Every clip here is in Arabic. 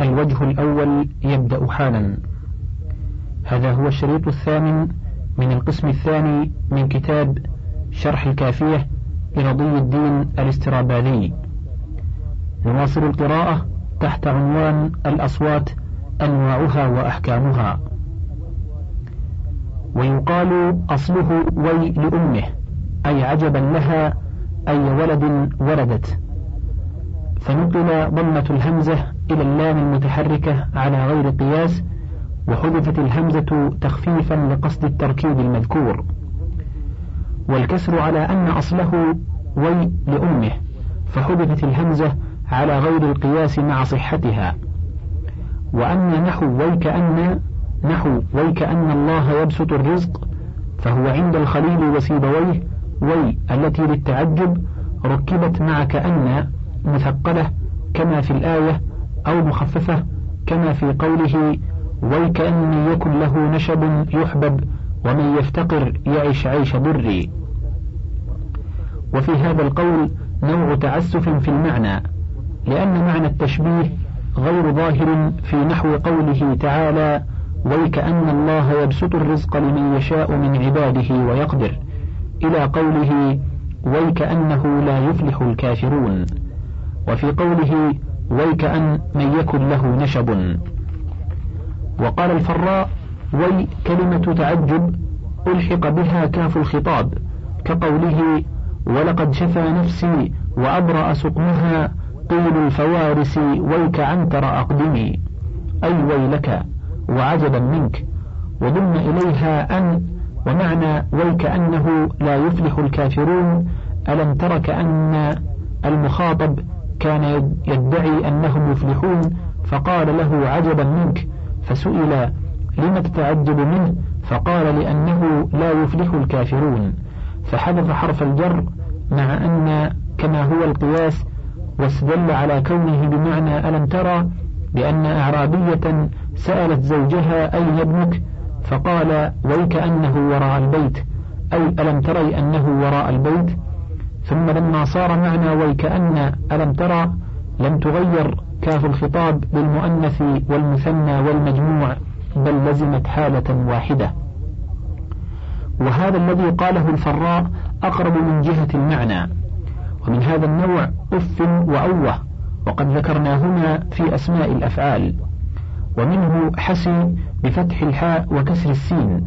الوجه الأول يبدأ حالا. هذا هو الشريط الثامن من القسم الثاني من كتاب شرح الكافية لرضي الدين الاستراباذي نواصل القراءة تحت عنوان الأصوات أنواعها وأحكامها. ويقال أصله وي لأمه أي عجبا لها أي ولد ولدت. فنقل ضمة الهمزة إلى اللام المتحركة على غير قياس وحذفت الهمزة تخفيفا لقصد التركيب المذكور. والكسر على أن أصله وي لأمه فحذفت الهمزة على غير القياس مع صحتها. وأن نحو ويكأن نحو ويكأن الله يبسط الرزق فهو عند الخليل وسيبويه وي التي للتعجب ركبت مع كأن مثقلة كما في الآية أو مخففة كما في قوله ويكأن يكن له نشب يحبب ومن يفتقر يعش عيش بري وفي هذا القول نوع تعسف في المعنى لأن معنى التشبيه غير ظاهر في نحو قوله تعالى ويكأن الله يبسط الرزق لمن يشاء من عباده ويقدر إلى قوله ويكأنه لا يفلح الكافرون وفي قوله ويكأن من يكن له نشب. وقال الفراء وي كلمة تعجب ألحق بها كاف الخطاب كقوله ولقد شفى نفسي وأبرأ سقمها طول الفوارس ويك عنتر أقدمي أي ويلك وعجبا منك. وضم إليها أن ومعنى ويكأنه لا يفلح الكافرون ألم تر كأن المخاطب كان يدعي أنهم يفلحون فقال له عجبا منك فسئل لم تتعجب منه؟ فقال لأنه لا يفلح الكافرون. فحذف حرف الجر مع أن كما هو القياس واستدل على كونه بمعنى ألم ترى؟ بأن أعرابية سألت زوجها أين ابنك؟ فقال ويكأنه وراء البيت أي ألم تري أنه وراء البيت؟ ثم لما صار معنى ويكأن ألم ترى؟ لم تغير كاف الخطاب بالمؤنث والمثنى والمجموع بل لزمت حالة واحدة. وهذا الذي قاله الفراء أقرب من جهة المعنى. ومن هذا النوع أف وأوه وقد ذكرناهما في أسماء الأفعال. ومنه حسي بفتح الحاء وكسر السين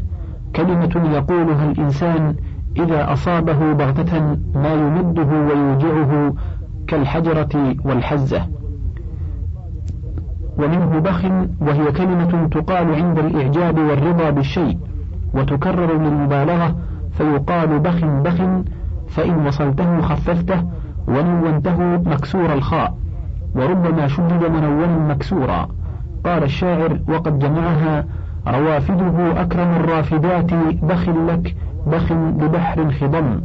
كلمة يقولها الإنسان إذا أصابه بغتة ما يمده ويوجعه كالحجرة والحزة. ومنه بخ وهي كلمة تقال عند الإعجاب والرضا بالشيء وتكرر للمبالغة فيقال بخ بخ فإن وصلته خففته ونونته مكسور الخاء. وربما شدد منونا مكسورا. قال الشاعر وقد جمعها روافده أكرم الرافدات بخ لك بخ ببحر خضم.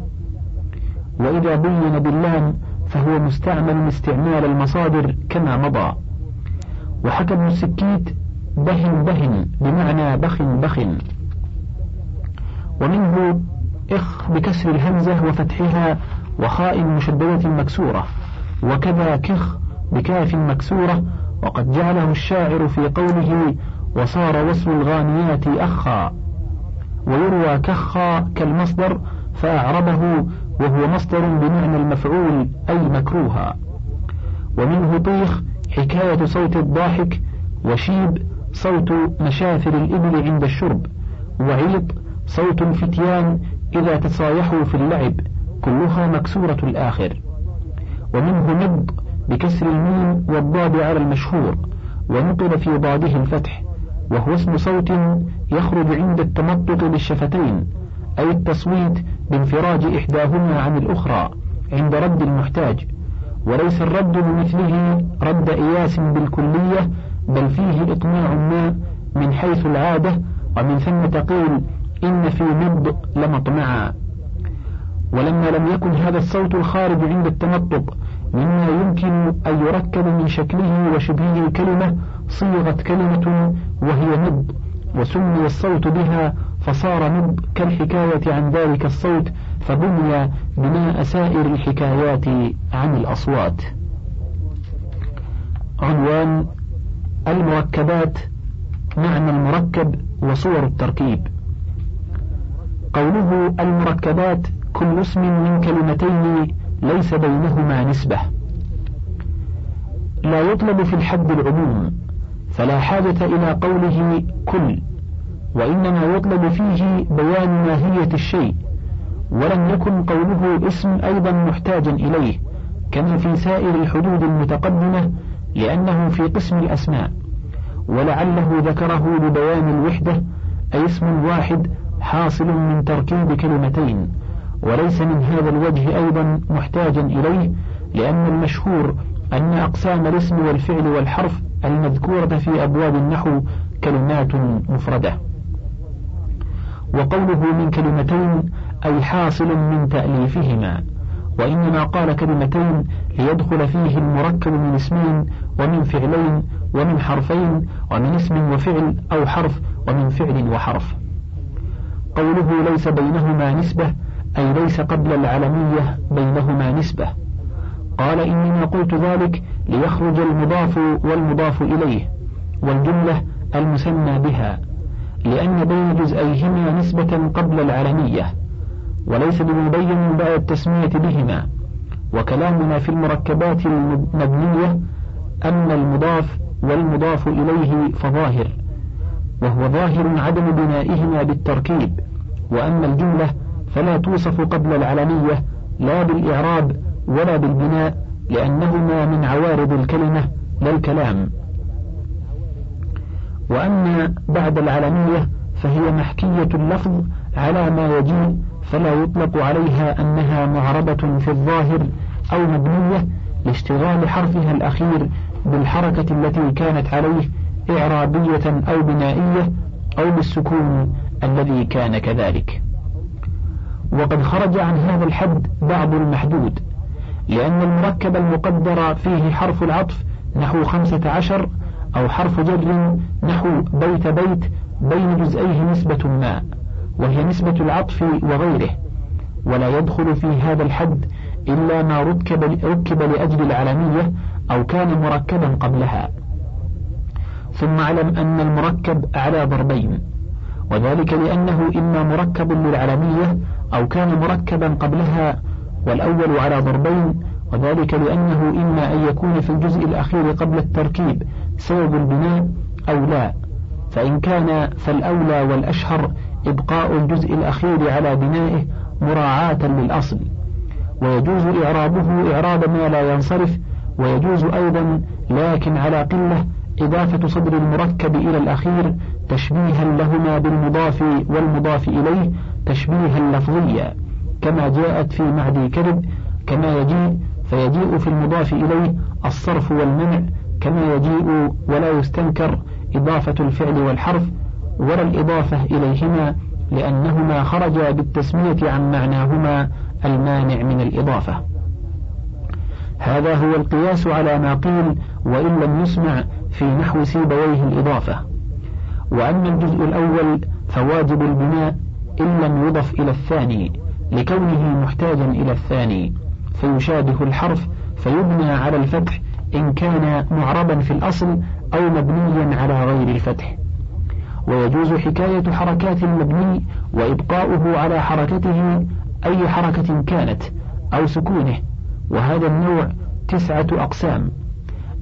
وإذا بين باللام فهو مستعمل استعمال المصادر كما مضى. وحكى ابن السكيت بهن بهن بمعنى بخ بخ. ومنه إخ بكسر الهمزة وفتحها وخاء مشددة مكسورة. وكذا كخ بكاف مكسورة. وقد جعله الشاعر في قوله وصار وصل الغانيات أخا. ويروى كخا كالمصدر فأعربه وهو مصدر بمعنى المفعول أي مكروها. ومنه طيخ حكاية صوت الضاحك وشيب صوت مشاثر الإبل عند الشرب وعيط صوت الفتيان إذا تصايحوا في اللعب كلها مكسورة الآخر. ومنه نبض بكسر الميم والضاد على المشهور ونقل في ضاده الفتح وهو اسم صوت يخرج عند التمطط للشفتين أي التصويت بانفراج إحداهما عن الأخرى عند رد المحتاج. وليس الرد بمثله رد إياس بالكلية بل فيه إطماع ما من حيث العادة ومن ثم تقول إن في نبض لمطمعا ولما لم يكن هذا الصوت الخارج عند التمطط مما يمكن أن يركب من شكله وشبهه الكلمة صيغت كلمة وهي نبض وسمي الصوت بها فصار نبض كالحكاية عن ذلك الصوت فبني بناء سائر الحكايات عن الأصوات. عنوان المركبات معنى المركب وصور التركيب. قوله المركبات كل اسم من كلمتين ليس بينهما نسبة. لا يطلب في الحد العموم فلا حاجة إلى قوله كل وإنما يطلب فيه بيان ماهية الشيء ولم يكن قوله اسم أيضا محتاجا إليه كما في سائر الحدود المتقدمة لأنه في قسم الأسماء ولعله ذكره لبيان الوحدة أي اسم واحد حاصل من تركيب كلمتين وليس من هذا الوجه أيضا محتاجا إليه لأن المشهور أن أقسام الاسم والفعل والحرف المذكورة في أبواب النحو كلمات مفردة. وقوله من كلمتين أي حاصل من تأليفهما وإنما قال كلمتين ليدخل فيه المركب من اسمين ومن فعلين ومن حرفين ومن اسم وفعل أو حرف ومن فعل وحرف. قوله ليس بينهما نسبة أي ليس قبل العلمية بينهما نسبة. قال إنما قلت ذلك ليخرج المضاف والمضاف إليه والجملة المسمى بها لأن بين جزئيهما نسبة قبل العلمية وليس بمبين بعد التسمية بهما. وكلامنا في المركبات المبنية أن المضاف والمضاف إليه فظاهر وهو ظاهر عدم بنائهما بالتركيب وأما الجملة فلا توصف قبل العلمية لا بالإعراب ولا بالبناء لأنهما من عوارض الكلمة لا الكلام. وأما بعد العلمية فهي محكية اللفظ على ما يجيء فلا يطلق عليها أنها معربة في الظاهر أو مبنية لاشتغال حرفها الأخير بالحركة التي كانت عليه إعرابية أو بنائية أو بالسكون الذي كان كذلك. وقد خرج عن هذا الحد بعض المحدود. لأن المركب المقدر فيه حرف العطف نحو خمسة عشر أو حرف جر نحو بيت بيت بين جزئيه نسبة ما وهي نسبة العطف وغيره. ولا يدخل في هذا الحد إلا ما ركب, ركب لأجل العلمية أو كان مركبا قبلها. ثم اعلم أن المركب على ضربين وذلك لأنه إما مركب للعلمية أو كان مركبا قبلها والأول على ضربين وذلك لأنه إما أن يكون في الجزء الأخير قبل التركيب سبب البناء أو لا. فإن كان فالأولى والأشهر إبقاء الجزء الأخير على بنائه مراعاة للأصل. ويجوز إعرابه إعراب ما لا ينصرف ويجوز أيضا لكن على قلة إضافة صدر المركب إلى الأخير تشبيها لهما بالمضاف والمضاف إليه تشبيها لفظيا. كما جاءت في معدي كذب كما يجيء فيجيء في المضاف إليه الصرف والمنع كما يجيء ولا يستنكر إضافة الفعل والحرف ولا الإضافة إليهما لأنهما خرجا بالتسمية عن معناهما المانع من الإضافة. هذا هو القياس على ما قيل وإن لم يسمع في نحو سيبويه الإضافة. وأما الجزء الأول فواجب البناء إن لم يضف إلى الثاني. لكونه محتاجا إلى الثاني فيشابه الحرف فيبنى على الفتح إن كان معربا في الأصل أو مبنيا على غير الفتح. ويجوز حكاية حركات المبني وإبقاؤه على حركته أي حركة كانت أو سكونه وهذا النوع تسعة أقسام.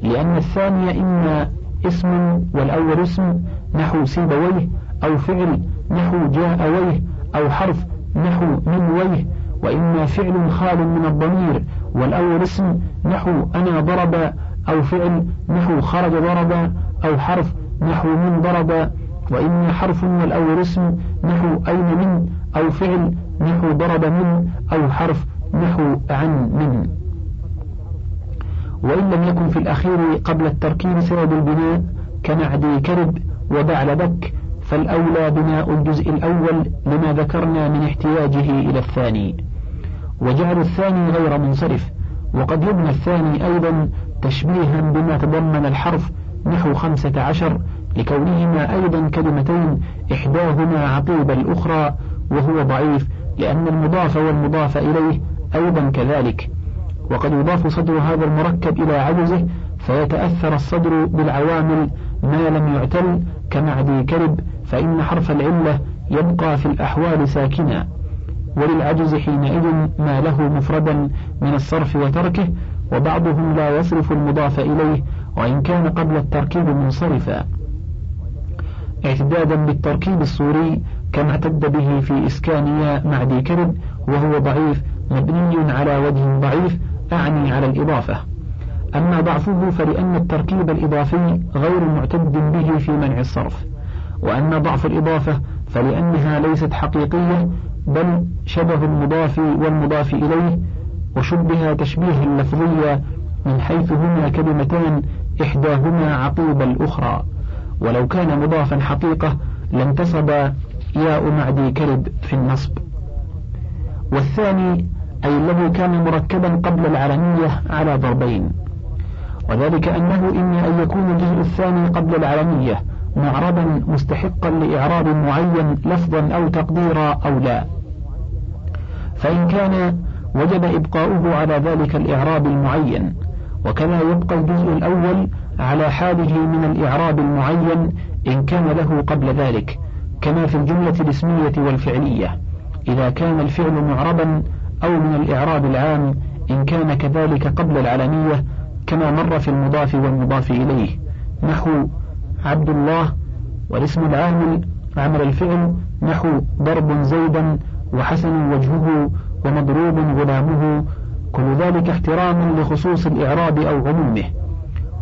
لأن الثانية إما اسم والأول اسم نحو سيبويه أو فعل نحو جاءويه أو حرف نحو من ويه وإما فعل خال من الضمير والأول اسم نحو أنا ضرب أو فعل نحو خرج ضرب أو حرف نحو من ضرب وإما حرف والأول اسم نحو أين من أو فعل نحو ضرب من أو حرف نحو عن من. وإن لم يكن في الأخير قبل التركيب سبب البناء كمعدي كرب وبعل بك فالأولى بناء الجزء الأول لما ذكرنا من احتياجه إلى الثاني. وجعل الثاني غير منصرف وقد يبنى الثاني أيضا تشبيها بما تضمن الحرف نحو خمسة عشر لكونهما أيضا كلمتين إحداهما عقيب الأخرى وهو ضعيف لأن المضاف والمضاف إليه أيضا كذلك. وقد يضاف صدر هذا المركب إلى عجزه فيتأثر الصدر بالعوامل ما لم يعتل كمعدي كلب فإن حرف العلة يبقى في الأحوال ساكنا. وللعجز حينئذ ما له مفردا من الصرف وتركه وبعضهم لا يصرف المضاف إليه وإن كان قبل التركيب منصرفا. اعتدادا بالتركيب الصوري كما اعتد به في إسكانيا مع ذي كرب وهو ضعيف مبني على وجه ضعيف أعني على الإضافة. أما ضعفه فلأن التركيب الإضافي غير معتد به في منع الصرف وأما ضعف الإضافة فلأنها ليست حقيقية بل شبه المضاف والمضاف إليه وشبه تشبيه لفظيا من حيث هما كلمتان إحداهما عقيب الأخرى. ولو كان مضافا حقيقة لانتصب ياء معدي كلب في النصب. والثاني أي الذي كان مركبا قبل العلمية على ضربين. وذلك أنه إما أن يكون الجزء الثاني قبل العلمية معربا مستحقا لإعراب معين لفظا أو تقديرا أو لا. فإن كان وجب إبقاؤه على ذلك الإعراب المعين وكما يبقى الجزء الأول على حاله من الإعراب المعين إن كان له قبل ذلك كما في الجملة الاسمية والفعلية إذا كان الفعل معربا أو من الإعراب العام إن كان كذلك قبل العلمية كما مر في المضاف والمضاف إليه. نحو عبد الله والاسم العامل عمل الفعل. نحو ضرب زيدا وحسن وجهه ومضروب غلامه. كل ذلك احتراما لخصوص الإعراب أو عمومه.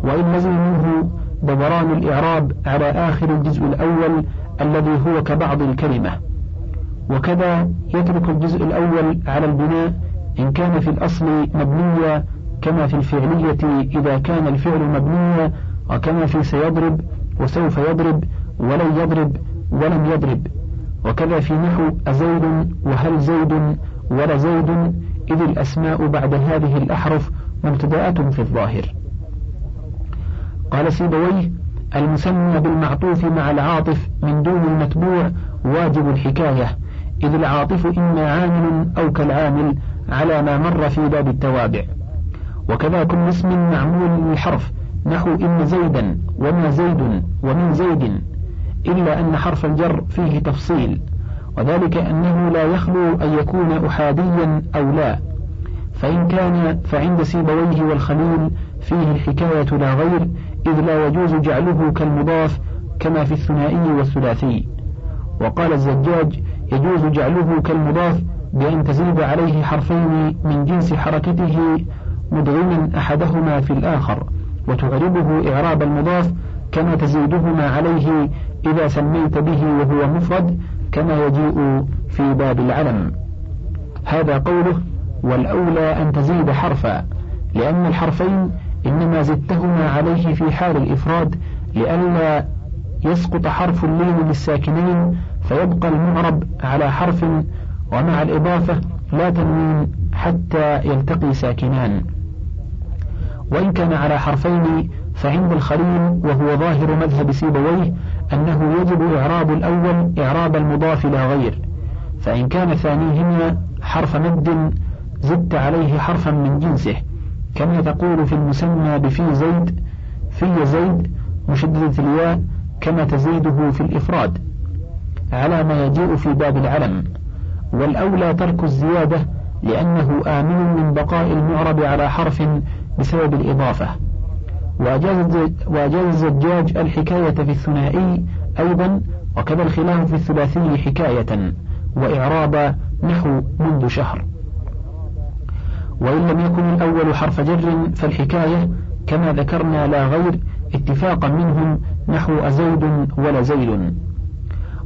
وإن لزم منه دوران الإعراب على آخر الجزء الأول الذي هو كبعض الكلمة. وكذا يترك الجزء الأول على البناء إن كان في الأصل مبنيا كما في الفعلية إذا كان الفعل مبنيا وكما في سيضرب وسوف يضرب ولن يضرب ولم يضرب. وكذا في نحو أزيد وهل زيد ولا زيد إذ الأسماء بعد هذه الأحرف مبتدأة في الظاهر. قال سيبويه المسمى بالمعطوف مع العاطف من دون المتبوع واجب الحكاية إذ العاطف إما عامل أو كالعامل على ما مر في باب التوابع. وكذا كل اسم معمول للحرف نحو إن زيدا وما زيد ومن زيد إلا أن حرف الجر فيه تفصيل وذلك أنه لا يخلو أن يكون أحاديا أو لا فإن كان فعند سيبويه والخليل فيه الحكاية لا غير إذ لا يجوز جعله كالمضاف كما في الثنائي والثلاثي. وقال الزجاج يجوز جعله كالمضاف بأن تزيد عليه حرفين من جنس حركته مدغما أحدهما في الآخر وتعربه إعراب المضاف كما تزيدهما عليه إذا سميت به وهو مفرد كما يجيء في باب العلم. هذا قوله والأولى أن تزيد حرفا لأن الحرفين إنما زدتهما عليه في حال الإفراد لئلا يسقط حرف اللين للساكنين فيبقى المعرب على حرف ومع الإضافة لا تنوين حتى يلتقي ساكنان. وإن كان على حرفين فعند الخليل وهو ظاهر مذهب سيبويه أنه يجب إعراب الأول إعراب المضاف لا غير. فإن كان ثانيهما حرف مد زدت عليه حرفا من جنسه. كما تقول في المسمى بفي زيد في زيد مشددة الياء كما تزيده في الإفراد. على ما يجيء في باب العلم. والأولى ترك الزيادة لأنه آمن من بقاء المعرب على حرف بسبب الإضافة. وأجاز الزجاج الحكاية في الثنائي أيضا وكذا الخلاف في الثلاثي حكاية وإعراب نحو منذ شهر. وإن لم يكن الأول حرف جر فالحكاية كما ذكرنا لا غير اتفاقا منهم نحو أزيد ولا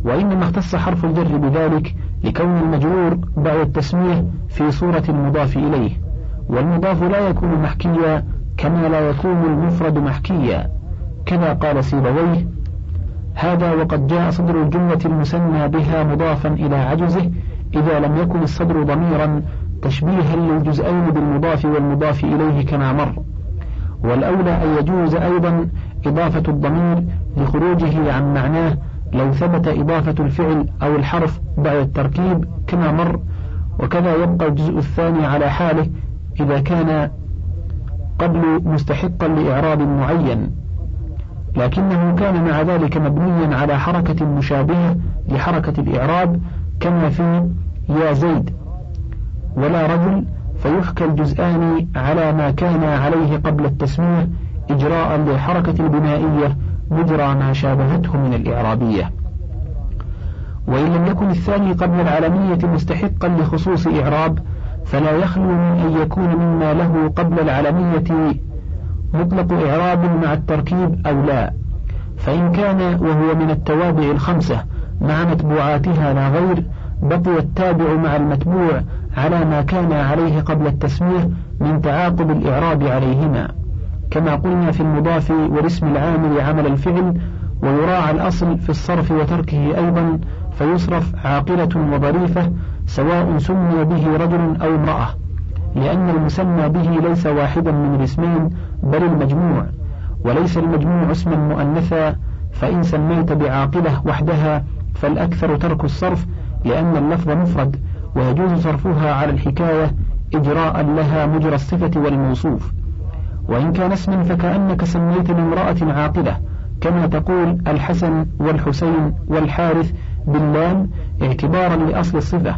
وإنما اختص حرف الجر بذلك لكون المجرور بعد التسمية في صورة المضاف إليه. والمضاف لا يكون محكيا كما لا يكون المفرد محكيا. كما قال سيبويه هذا وقد جاء صدر الجملة المسمى بها مضافا إلى عجزه إذا لم يكن الصدر ضميرا تشبيها للجزئين بالمضاف والمضاف إليه كما مر. والأولى أن يجوز أيضا إضافة الضمير لخروجه عن معناه لو ثبت إضافة الفعل أو الحرف بعد التركيب كما مر وكذا يبقى الجزء الثاني على حاله إذا كان قبل مستحقا لإعراب معين لكنه كان مع ذلك مبنيا على حركة مشابهة لحركة الإعراب كما في يا زيد ولا رجل فيحكى الجزآن على ما كان عليه قبل التسمية إجراء للحركة البنائية مجرى ما شابهته من الإعرابية وإن لم يكن الثاني قبل العالمية مستحقا لخصوص إعراب فلا يخلو من أن يكون مما له قبل العالمية مطلق إعراب مع التركيب أو لا. فإن كان وهو من التوابع الخمسة مع متبوعاتها لا غير بقي التابع مع المتبوع على ما كان عليه قبل التسمية من تعاقب الإعراب عليهما. كما قلنا في المضاف والاسم العامل عمل الفعل ويراعى الأصل في الصرف وتركه أيضا فيصرف عاقلة وظريفة سواء سمي به رجل أو امرأة لأن المسمى به ليس واحدا من الاسمين بل المجموع. وليس المجموع اسما مؤنثا فإن سميت بعاقلة وحدها فالأكثر ترك الصرف لأن اللفظ مفرد ويجوز صرفها على الحكاية إجراء لها مجرى الصفة والموصوف. وإن كان اسما فكأنك سميت بامرأة عاقلة كما تقول الحسن والحسين والحارث باللام اعتبارا لأصل الصفة.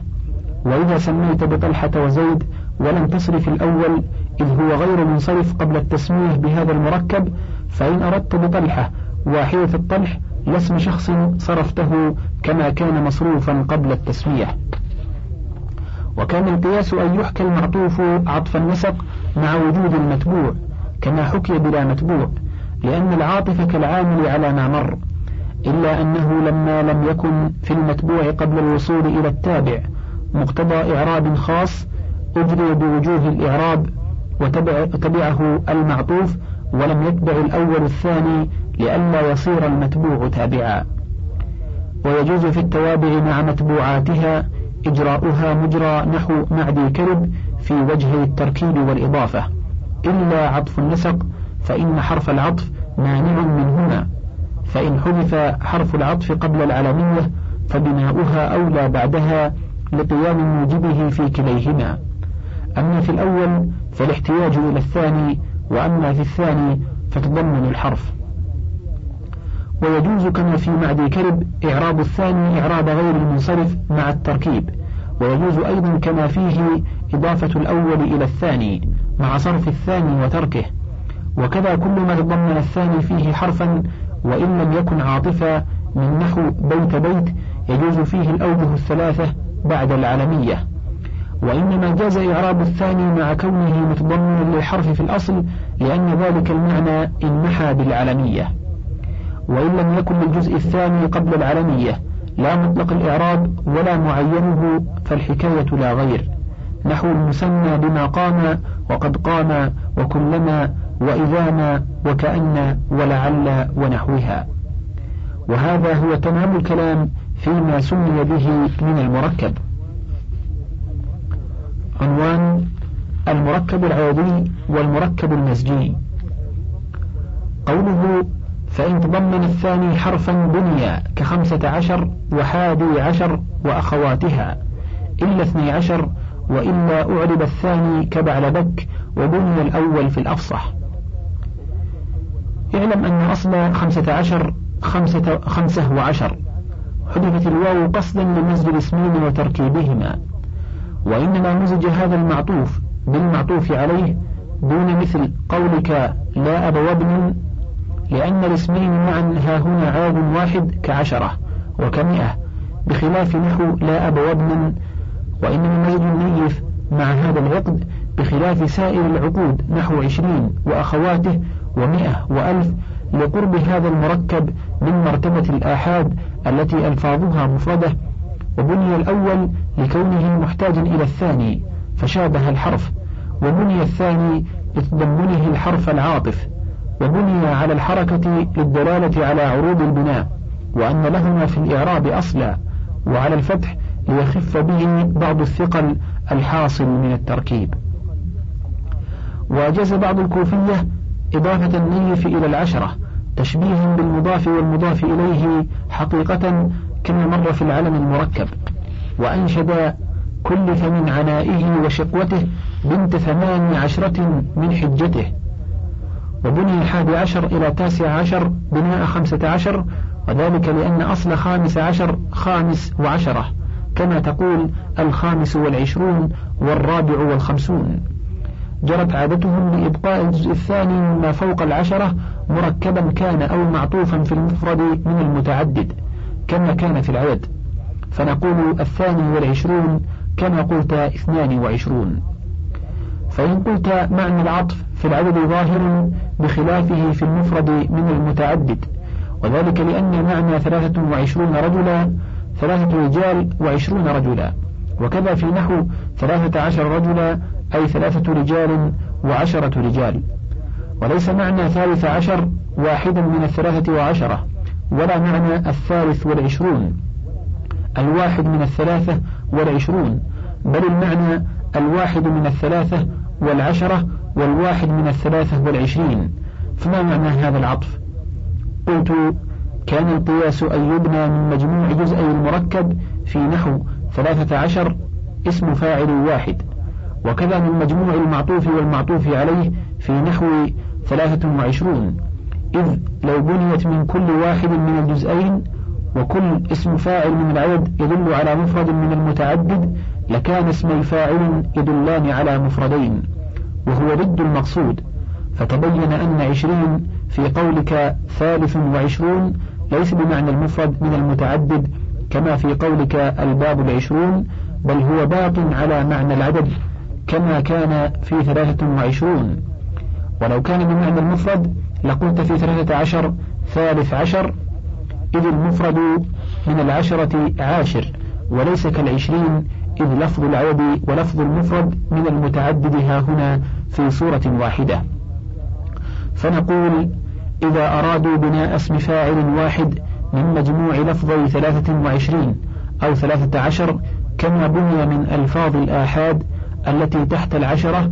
وإذا سميت بطلحة وزيد ولم تصرف الأول إذ هو غير منصرف قبل التسمية بهذا المركب فإن أردت بطلحة واحدة الطلح لاسم شخص صرفته كما كان مصروفا قبل التسمية. وكان القياس أن يحكى المعطوف عطف النسق مع وجود المتبوع كما حكي بلا متبوع لأن العاطف كالعامل على ما مر. إلا أنه لما لم يكن في المتبوع قبل الوصول إلى التابع مقتضى إعراب خاص أجري بوجوه الإعراب وتبعه المعطوف ولم يتبع الأول الثاني لئلا يصير المتبوع تابعا. ويجوز في التوابع مع متبوعاتها إجراؤها مجرى نحو معدي كرب في وجه التركيب والإضافة. إلا عطف النسق فإن حرف العطف مانع منهما. فإن حذف حرف العطف قبل العلمية فبناؤها أولى بعدها لقيام موجبه في كليهما. أما في الأول فالاحتياج إلى الثاني وأما في الثاني فتضمن الحرف. ويجوز كما في معدي كرب إعراب الثاني إعراب غير المنصرف مع التركيب. ويجوز أيضا كما فيه إضافة الأول إلى الثاني مع صرف الثاني وتركه. وكذا كل ما تضمن الثاني فيه حرفا وإن لم يكن عاطفا من نحو بيت بيت يجوز فيه الأوجه الثلاثة بعد العلمية وإنما جاز إعراب الثاني مع كونه متضمنا للحرف في الأصل لأن ذلك المعنى انمحى بالعلمية وإن لم يكن للجزء الثاني قبل العلمية لا مطلق الإعراب ولا معينه فالحكاية لا غير. نحو المسمى بما قام وقد قام وكلما وإذا ما وكأن ولعل ونحوها. وهذا هو تمام الكلام فيما سمي به من المركب. عنوان المركب العوضي والمركب المزجي قوله فإن تضمن الثاني حرفا بني كخمسة عشر وحادي عشر وأخواتها إلا اثني عشر وإلا أعرب الثاني كبعلبك وبني الأول في الأفصح. اعلم أن أصل خمسة عشر خمسة, خمسة وعشر. حذفت الواو قصدا لمزج الاسمين وتركيبهما. وإنما مزج هذا المعطوف بالمعطوف عليه دون مثل قولك لا أب وابن لأن الاسمين معا ها هنا عاب واحد كعشرة وكمئة بخلاف نحو لا أب وابن. وإنما مزج النيف مع هذا العقد بخلاف سائر العقود نحو عشرين وأخواته ومئة وألف لقرب هذا المركب من مرتبة الآحاد التي ألفاظها مفردة وبني الأول لكونه محتاجا إلى الثاني فشابه الحرف وبني الثاني لتضمنه الحرف العاطف وبني على الحركة للدلالة على عروض البناء وأن لهما في الإعراب أصلا وعلى الفتح ليخف به بعض الثقل الحاصل من التركيب. وأجاز بعض الكوفية إضافة النيف إلى العشرة تشبيها بالمضاف والمضاف إليه حقيقة كما مر في العلم المركب. وأنشد كلف من عنائه وشقوته بنت ثمان عشرة من حجته. وبني الحادي عشر إلى تاسع عشر بناء خمسة عشر وذلك لأن أصل خامس عشر خامس وعشرة كما تقول الخامس والعشرون والرابع والخمسون. جرت عادتهم لإبقاء الجزء الثاني مما فوق العشرة مركبا كان أو معطوفا في المفرد من المتعدد كما كان في العدد. فنقول الثاني والعشرون كما قلت اثنان وعشرون. فإن قلت معنى العطف في العدد ظاهر بخلافه في المفرد من المتعدد وذلك لأن معنى ثلاثة وعشرون رجلا ثلاثة رجال وعشرون رجلا وكذا في نحو ثلاثة عشر رجلا أي ثلاثة رجال وعشرة رجال. وليس معنى ثالث عشر واحدا من الثلاثة وعشرة ولا معنى الثالث والعشرون. الواحد من الثلاثة والعشرون بل المعنى الواحد من الثلاثة والعشرة والواحد من الثلاثة والعشرين. فما معنى هذا العطف؟ قلت كان القياس أن يبنى من مجموع جزئي المركب في نحو ثلاثة عشر اسم فاعل واحد. وكذا من مجموع المعطوف والمعطوف عليه في نحو ثلاثة وعشرون. إذ لو بنيت من كل واحد من الجزئين وكل اسم فاعل من العدد يدل على مفرد من المتعدد لكان اسمي فاعل يدلان على مفردين وهو ضد المقصود. فتبين أن عشرين في قولك ثالث وعشرون ليس بمعنى المفرد من المتعدد كما في قولك الباب العشرون بل هو باق على معنى العدد. كما كان في ثلاثة وعشرون. ولو كان بمعنى المفرد لقلت في ثلاثة عشر ثالث عشر إذ المفرد من العشرة عاشر وليس كالعشرين إذ لفظ العدد ولفظ المفرد من المتعدد ها هنا في صورة واحدة. فنقول إذا أرادوا بناء اسم فاعل واحد من مجموع لفظي ثلاثة وعشرين أو ثلاثة عشر كما بني من ألفاظ الآحاد التي تحت العشرة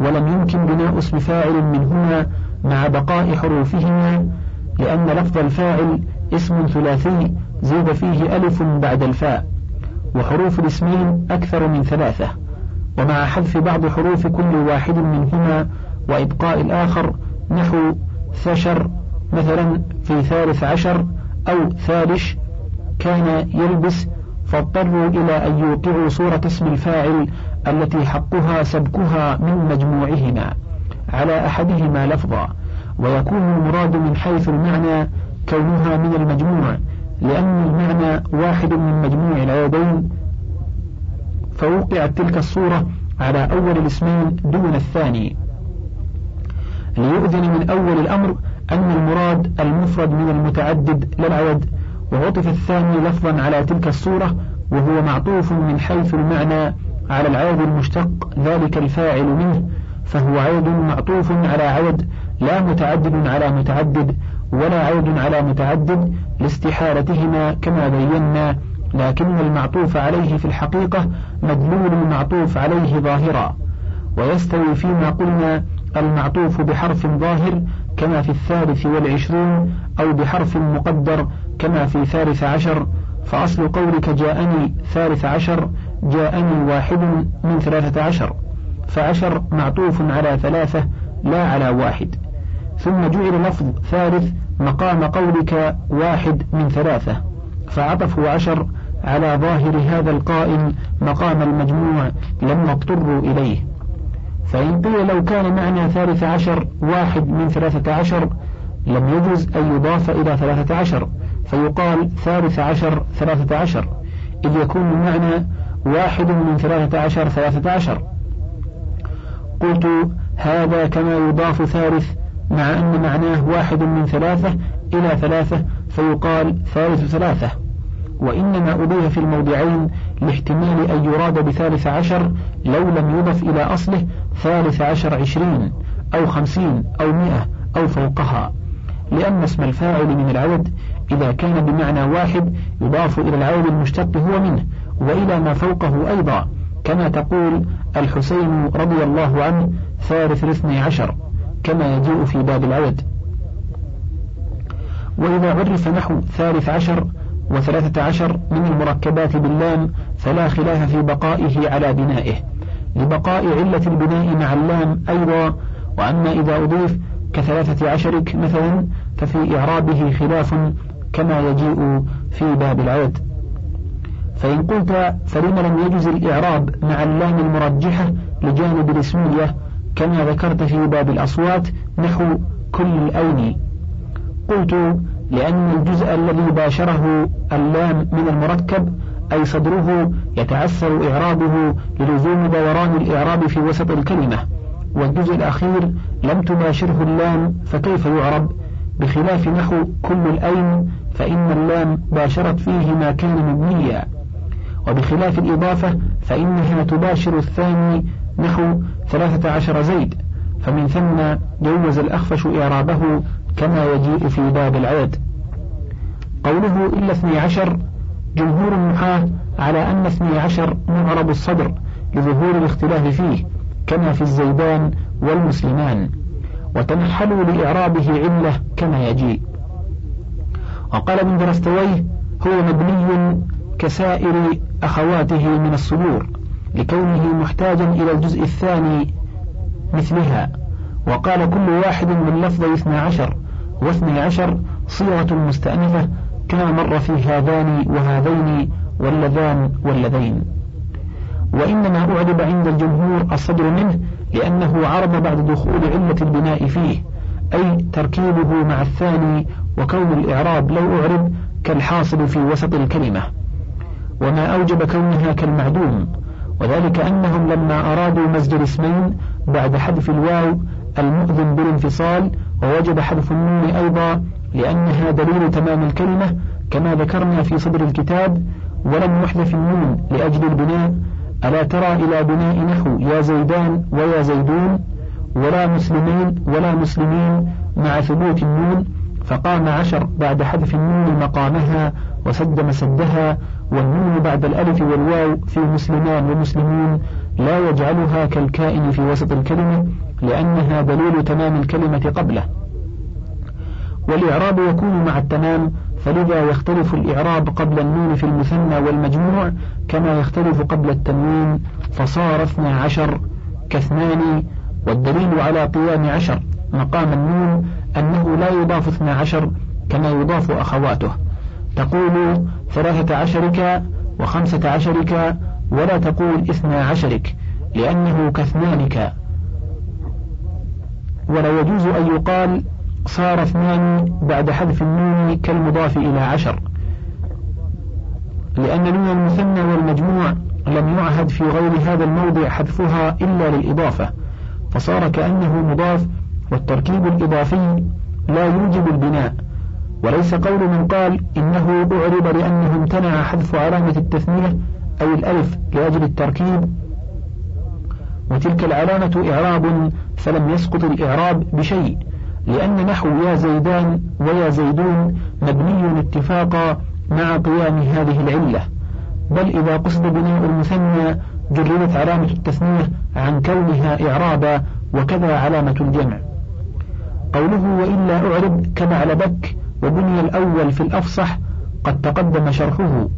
ولم يمكن بناء اسم فاعل منهما مع بقاء حروفهما لأن لفظ الفاعل اسم ثلاثي زيد فيه ألف بعد الفاء وحروف الاسمين أكثر من ثلاثة ومع حذف بعض حروف كل واحد منهما وإبقاء الآخر نحو ثشر مثلا في ثالث عشر أو ثالش كان يلبس فاضطروا إلى أن يوقعوا صورة اسم الفاعل التي حقها سبكها من مجموعهما على أحدهما لفظا ويكون المراد من حيث المعنى كونها من المجموع لأن المعنى واحد من مجموع العيدين فوقعت تلك الصورة على أول الاسمين دون الثاني. ليؤذن من أول الأمر أن المراد المفرد من المتعدد لا العدد وعطف الثاني لفظا على تلك الصورة وهو معطوف من حيث المعنى على العدد المشتق ذلك الفاعل منه فهو عدد معطوف على عدد لا متعدد على متعدد ولا عدد على متعدد لاستحالتهما كما بينا لكن المعطوف عليه في الحقيقة مدلول المعطوف عليه ظاهرا. ويستوي فيما قلنا المعطوف بحرف ظاهر كما في الثالث والعشرون أو بحرف مقدر كما في ثالث عشر. فأصل قولك جاءني ثالث عشر جاءني واحد من ثلاثة عشر فعشر معطوف على ثلاثة لا على واحد. ثم جعل لفظ ثالث مقام قولك واحد من ثلاثة فعطفوا عشر على ظاهر هذا القائم مقام المجموع لما اضطروا إليه. فإن قيل لو كان معنى ثالث عشر واحد من ثلاثة عشر لم يجوز أن يضاف إلى ثلاثة عشر فيقال ثالث عشر ثلاثة عشر. إذ يكون المعنى واحد من ثلاثة عشر ثلاثة عشر. قلت هذا كما يضاف ثالث مع أن معناه واحد من ثلاثة إلى ثلاثة فيقال ثالث ثلاثة. وإنما أضيف في الموضعين لاحتمال أن يراد بثالث عشر لو لم يضف إلى أصله ثالث عشر عشرين أو خمسين أو مئة أو فوقها. لأن اسم الفاعل من العدد إذا كان بمعنى واحد يضاف إلى العدد المشتق هو منه وإلى ما فوقه أيضا كما تقول الحسين رضي الله عنه ثالث الاثني عشر كما يجيء في باب العدد وإذا عرف نحو ثالث عشر وثلاثة عشر من المركبات باللام فلا خلاف في بقائه على بنائه. لبقاء علة البناء مع اللام أيضا وأما إذا أضيف كثلاثة عشرك مثلا ففي إعرابه خلاف كما يجيء في باب العدد فإن قلت فلم لم يجز الإعراب مع اللام المرجحة لجانب الاسمية كما ذكرت في باب الأصوات نحو كل الأين قلت لأن الجزء الذي باشره اللام من المركب أي صدره يتعسر إعرابه للزوم دوران الإعراب في وسط الكلمة والجزء الأخير لم تباشره اللام فكيف يعرب؟ بخلاف نحو كل الأين فإن اللام باشرت فيه ما كان مبنيا. وبخلاف الإضافة فإنها تباشر الثاني نحو ثلاثة عشر زيد فمن ثم جوز الأخفش إعرابه كما يجيء في باب العدد قوله إلا اثني عشر جمهور النحاة على أن اثني عشر معرب الصدر لظهور الاختلاف فيه كما في الزيدان والمسلمان وتنحلوا لإعرابه علة كما يجيء. وقال ابن درستويه هو مبني كسائر أخواته من الصدور لكونه محتاجا إلى الجزء الثاني مثلها. وقال كل واحد من لفظ اثنى عشر واثني عشر صيغة مستأنفة كما مر في هذان وهذين واللذان واللذين. وإنما أعرب عند الجمهور الصدر منه لأنه عرب بعد دخول علة البناء فيه أي تركيبه مع الثاني وكون الإعراب لو أعرب كالحاصل في وسط الكلمة. وما أوجب كونها كالمعدوم وذلك أنهم لما أرادوا مزج الاسمين بعد حذف الواو المؤذن بالانفصال ووجب حذف النون أيضا لأنها دليل تمام الكلمة كما ذكرنا في صدر الكتاب ولم يحذف النون لأجل البناء ألا ترى إلى بناء نحو يا زيدان ويا زيدون ولا مسلمين ولا مسلمين مع ثبوت النون فقام عشر بعد حذف النون مقامها وسد مسدها والنون بعد الألف والواو في مسلمان ومسلمون لا يجعلها كالكائن في وسط الكلمة لأنها دليل تمام الكلمة قبله. والإعراب يكون مع التمام فلذا يختلف الإعراب قبل النون في المثنى والمجموع كما يختلف قبل التنوين فصار اثنى عشر كاثنان والدليل على قيام عشر مقام النون أنه لا يضاف اثنى عشر كما يضاف أخواته. تقول ثلاثة عشرك وخمسة عشرك ولا تقول اثنى عشرك لأنه كاثنانك. ولا يجوز أن يقال صار اثنان بعد حذف النون كالمضاف إلى عشر. لأن نون المثنى والمجموع لم يعهد في غير هذا الموضع حذفها إلا للإضافة فصار كأنه مضاف والتركيب الإضافي لا يوجب البناء. وليس قول من قال إنه أعرب لأنه امتنع حذف علامة التثنية أو الألف لأجل التركيب. وتلك العلامة إعراب فلم يسقط الإعراب بشيء لأن نحو يا زيدان ويا زيدون مبني اتفاقا مع قيام هذه العلة. بل إذا قصد بناء المثنى جردت علامة التثنية عن كونها إعرابا وكذا علامة الجمع. قوله وإلا أعرب كمعلبك وبني الأول في الأفصح قد تقدم شرحه.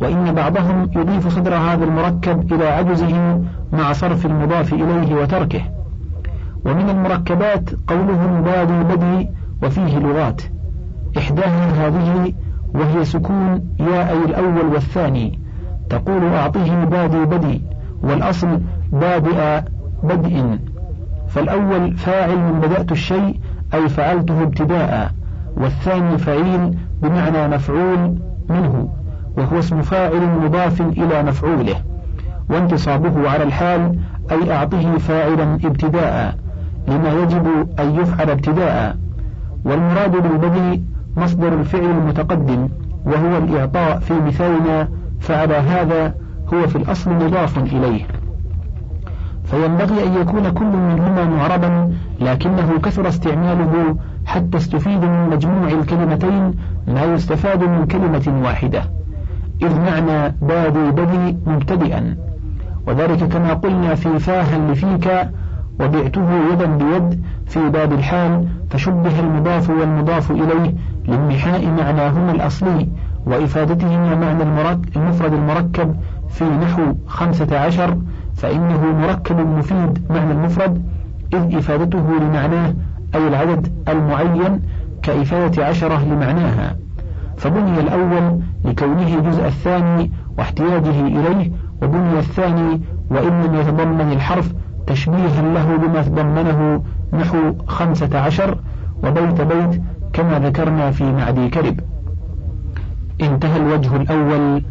وإن بعضهم يضيف صدر هذا المركب إلى عجزه مع صرف المضاف إليه وتركه. ومن المركبات قولهم بادي بدي وفيه لغات. إحداها هذه وهي سكون يا أي الأول والثاني. تقول أعطيه بادي بدي والأصل بادئ بدء. فالأول فاعل من بدأت الشيء أي فعلته ابتداء. والثاني فعيل بمعنى مفعول منه وهو اسم فاعل مضاف إلى مفعوله وانتصابه على الحال أي أعطه فاعلا ابتداء لما يجب أن يفعل ابتداء والمراد بالبدء مصدر الفعل المتقدم وهو الإعطاء في مثالنا فعلى هذا هو في الأصل مضاف إليه. فينبغي أن يكون كل منهما معربا لكنه كثر استعماله حتى استفيد من مجموع الكلمتين ما يستفاد من كلمة واحدة. إذ معنى بادي بدي مبتدئا. وذلك كما قلنا في فاها لفيك وبعته يدا بيد في باب الحال فشبه المضاف والمضاف إليه لانمحاء معناهما الأصلي وإفادتهما معنى المفرد المركب في نحو خمسة عشر فإنه مركب مفيد معنى المفرد إذ إفادته لمعناه أي العدد المعين كإفادة عشرة لمعناها فبني الأول لكونه جزء الثاني واحتياجه إليه وبني الثاني وإن لم يتضمن الحرف تشبيها له بما تضمنه نحو خمسة عشر وبيت بيت كما ذكرنا في معدي كرب. انتهى الوجه الأول.